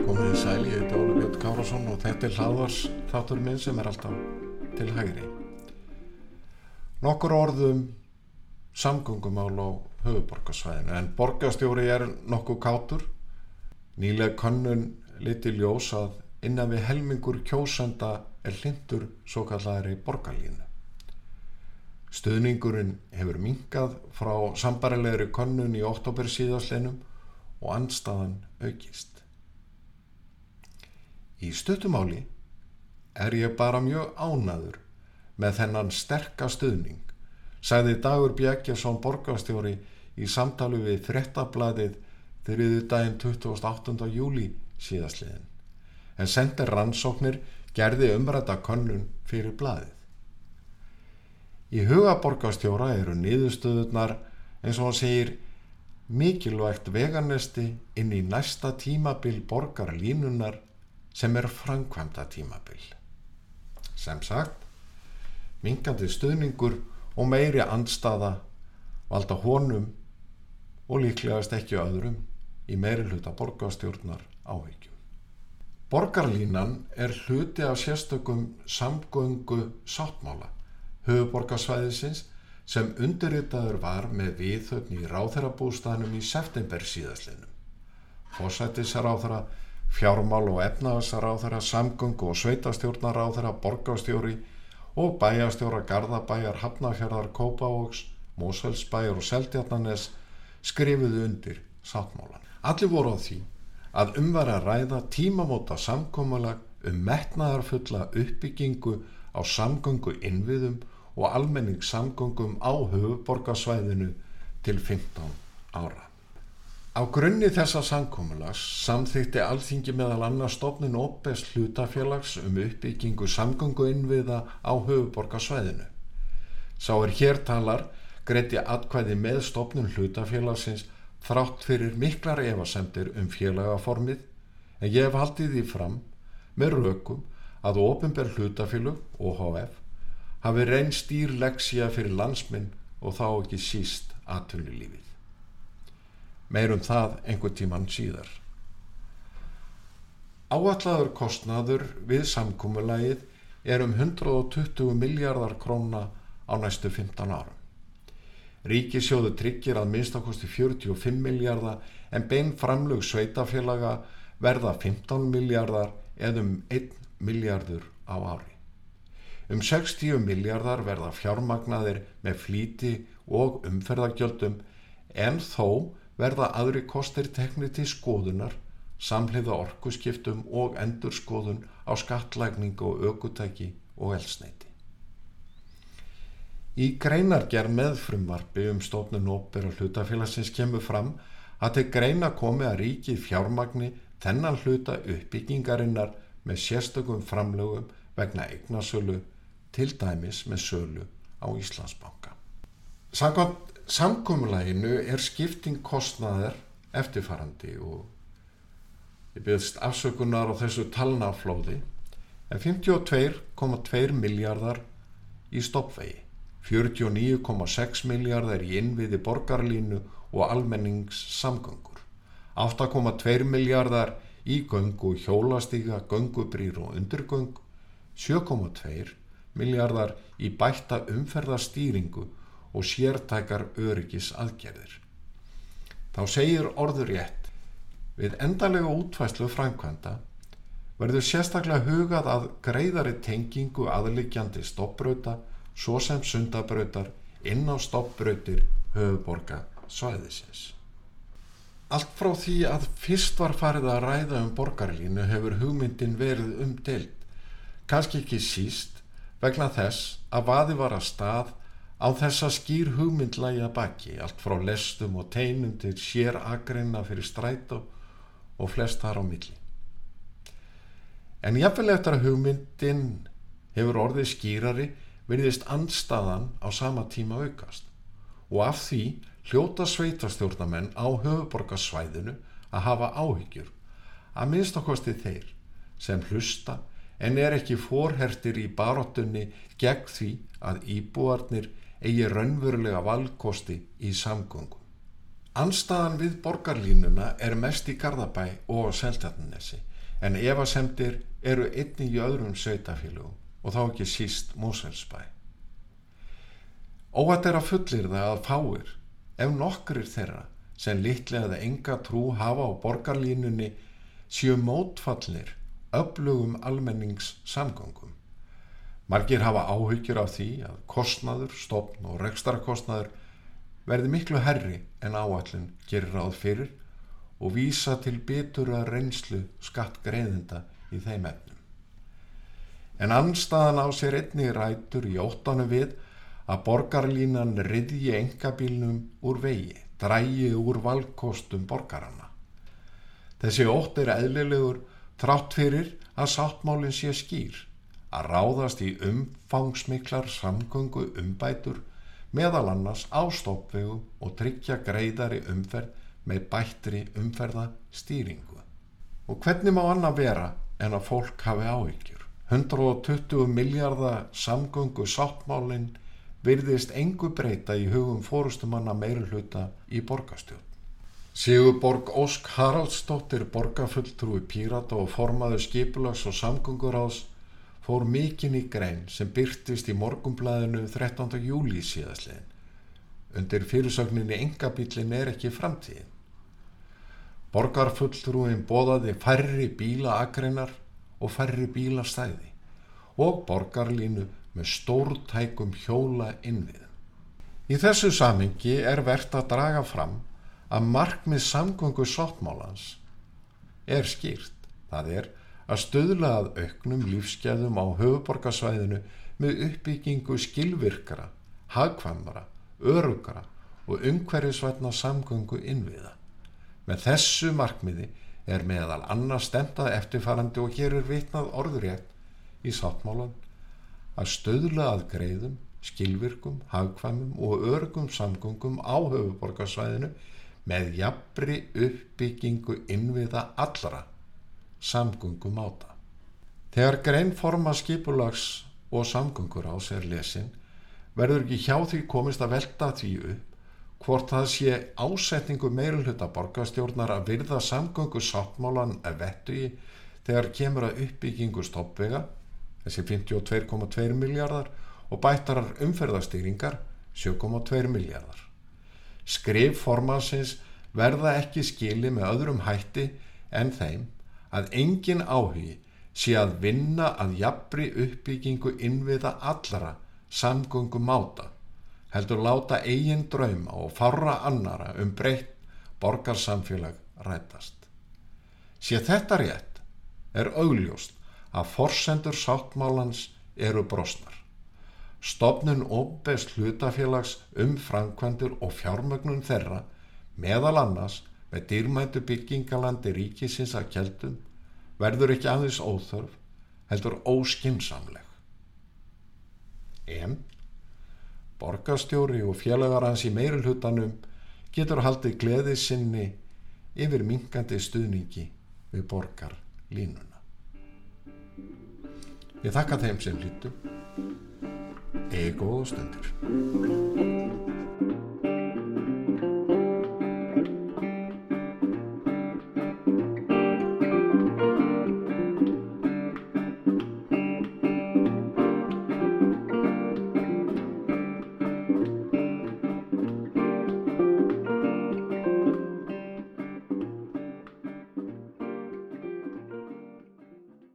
Komið í sæl, ég heiti Óli Björn Kárasson og þetta er hlaðvars þáttur minn sem er alltaf til hægri. Nokkur orðum samgöngumál á höfuborgarsvæðinu en borgastjóri er nokkuð kátur. Nýlega könnun liti ljós að innan við helmingur kjósenda er hlindur svo kallari borgarlínu. Stuðningurinn hefur minkað frá sambarilegri könnun í oktober síðastleinum og anstaðan aukist. Í stuttumáli er ég bara mjög ánaður með þennan sterka stuðning, sagði Dagur Bjækjason borgarstjóri í samtali við frettablaðið þriðu daginn 28. júli síðastliðin, en sendir rannsóknir gerði umræta könnun fyrir blaðið. Í huga borgarstjóra eru niðurstöðunar eins og hann segir mikilvægt veganesti inn í næsta tímabil borgarlínunar sem er framkvæmda tímabil. Sem sagt, mingandi stuðningur og meiri andstaða valda honum og líklegast ekki öðrum í meiri hluta borgarstjórnar áhyggjum. Borgarlínan er hluti af sérstökum samgöngu sáttmála höfuborgarsvæðisins sem undirritaður var með viðhöfn í ráþærabústanum í september síðaslinum. Fósættisráþæra fjármál og efnaðsaráþara, samgöngu og sveitastjórnaráþara, borgastjóri og bæjastjóra Garðabæjar, Hafnafjörðar, Kópavóks, Mósfellsbæjar og Seldjarnanes skrifuðu undir sáttmálan. Allir voru á því að umvara að ræða tímamóta samkómalag um metnaðarfulla uppbyggingu á samgöngu innviðum og almenningssamgöngum á höfuborgarsvæðinu til 15 ára. Á grunni þessa samkómulags samþýtti alþingi meðal annars stofnun OPES hlutafélags um uppbyggingu samgönguinnviða á höfuborgarsvæðinu. Sá er hér talar greiti atkvæði með stofnun hlutafélagsins þrátt fyrir miklar efasemtir um félagaformið en ég hef haldið því fram með rökum að ofinber hlutafélug, OHF, hafi reyn stýr leksja fyrir landsminn og þá ekki síst aðtunulífið meirum það einhver tíman síðar. Áallaður kostnaður við samkúmulagið er um 120 miljardar króna á næstu 15 árum. Ríkisjóðu tryggir að minnstakosti 45 miljardar en bein framlug sveitafélaga verða 15 miljardar eða um 1 miljardur á ári. Um 60 miljardar verða fjármagnaðir með flíti og umferðargjöldum en þó verða aðri kostir teknir til skoðunar, samhliða orkuskiptum og endurskoðun á skattlækningu og aukutæki og elsneiti. Í greinargerð með frumvarfi um stofnun ópera hlutafélagsins kemur fram að til greina komi að ríkið fjármagni þennan hluta uppbyggingarinnar með sérstökum framlögum vegna eignasölu til dæmis með sölu á Íslandsbanka. Samkvæmt samkómulæginu er skipting kostnaðar eftirfarandi og ég byrðist afsökunar á þessu talnaflóði en 52,2 miljardar í stoppvegi 49,6 miljardar í innviði borgarlínu og almenningssamgöngur 8,2 miljardar í göngu hjólastíga, göngubrýr og undirgöng 7,2 miljardar í bætta umferðarstýringu og sértækar öryggis aðgerðir. Þá segir orður rétt við endalega útvæslu framkvæmda verður sérstaklega hugað að greiðari tengingu aðlikjandi stoppbrauta svo sem sundabrautar inn á stoppbrautir höfuborga svæðisins. Allt frá því að fyrst var farið að ræða um borgarlínu hefur hugmyndin verið umdelt, kannski ekki síst vegna þess að vaði var að stað Á þessa skýr hugmynd lægja baki, allt frá lestum og teinum til sér agreina fyrir strætó og flest þar á milli. En jáfnvel eftir að hugmyndin hefur orðið skýrari virðist andstaðan á sama tíma aukast og af því hljóta sveitastjórnamenn á höfuborgarsvæðinu að hafa áhyggjur að minnst okkosti þeir sem hlusta en er ekki forhertir í baróttunni gegn því að íbúarnir eigi raunverulega valkosti í samgöngum. Anstaðan við borgarlínuna er mest í Garðabæ og Seltjarnanesi en evasemdir eru einni í öðrum sveitafélugum og þá ekki síst Móselsbæ. Óvært er að fullir það að fáir, ef nokkurir þeirra sem litlega eða enga trú hafa á borgarlínunni séu mótfallir öflugum almenningssamgöngum. Margir hafa áhyggjur af því að kostnaður, stopn og rekstarakostnaður verði miklu herri en áallin gerir ráð fyrir og vísa til bitur að reynslu skattgreðinda í þeim efnum. En anstaðan á sér einni rætur í óttanu við að borgarlínan riðji engabílnum úr vegi, drægi úr valkostum borgarana. Þessi ótt er eðlilegur Trátt fyrir að sáttmálinn sé skýr að ráðast í umfangsmiklar samgöngu umbætur meðal annars á stoppvegu og tryggja greiðari umferð með bættri umferðastýringu. Og hvernig má annað vera en að fólk hafi áhyggjur? 120 miljardar samgöngu sáttmálinn virðist engu breyta í hugum fórustumanna meirulhuta í borgastjórn. Sigurborg Ósk Haraldsdóttir borgarfulltrúi Pírata og formaður skipulags og samgönguráðs fór mikinn í grein sem byrtist í morgumblæðinu 13. júli síðaslegin. Undir fyrirsögninni engabílin er ekki framtíðin. Borgarfulltrúin bóðaði færri bílaakreinar og færri bílastæði og borgarlínu með stórtækum hjóla innviðum. Í þessu samingi er verðt að draga fram að markmið samgöngu sáttmálans er skýrt. Það er að stöðla að auknum lífsgæðum á höfuborgarsvæðinu með uppbyggingu skilvirkara, hagkvæmara, örugara og umhverjusvætna samgöngu innviða. Með þessu markmiði er meðal annars stendað eftirfarandi og hér er vitnað orðurétt í sáttmálan að stöðla að greiðum, skilvirkum, hagkvæmum og örugum samgöngum á höfuborgarsvæðinu með jafnri uppbyggingu innviða allra samgöngum áta. Þegar greinforma skipulags og samgöngur á sér lesin verður ekki hjá því komist að velta því upp hvort það sé ásetningu meirulhuta borgastjórnar að virða samgöngu sáttmálan að vettu í þegar kemur að uppbyggingu stoppvega, þessi 52,2 miljardar og bættarar umferðastýringar 7,2 miljardar skrif formansins verða ekki skili með öðrum hætti en þeim að engin áhugi sé að vinna að jafnri uppbyggingu innviða allara samgöngum máta, heldur láta eigin drauma og farra annara um breytt borgarsamfélag rætast. Sé þetta rétt er augljóst að forsendur sáttmálans eru brosnar. Stopnun óbest hlutafélags um framkvæmdur og fjármögnun þeirra meðal annars með dýrmæntu byggingalandi ríkisins að kjeldum verður ekki aðeins óþörf heldur óskinsamleg. En borgastjóri og félagar hans í meirulhutanum getur haldið gleðið sinni yfir mingandi stuðningi við borgar línuna. Ég þakka þeim sem hlýttum eigi góða stundir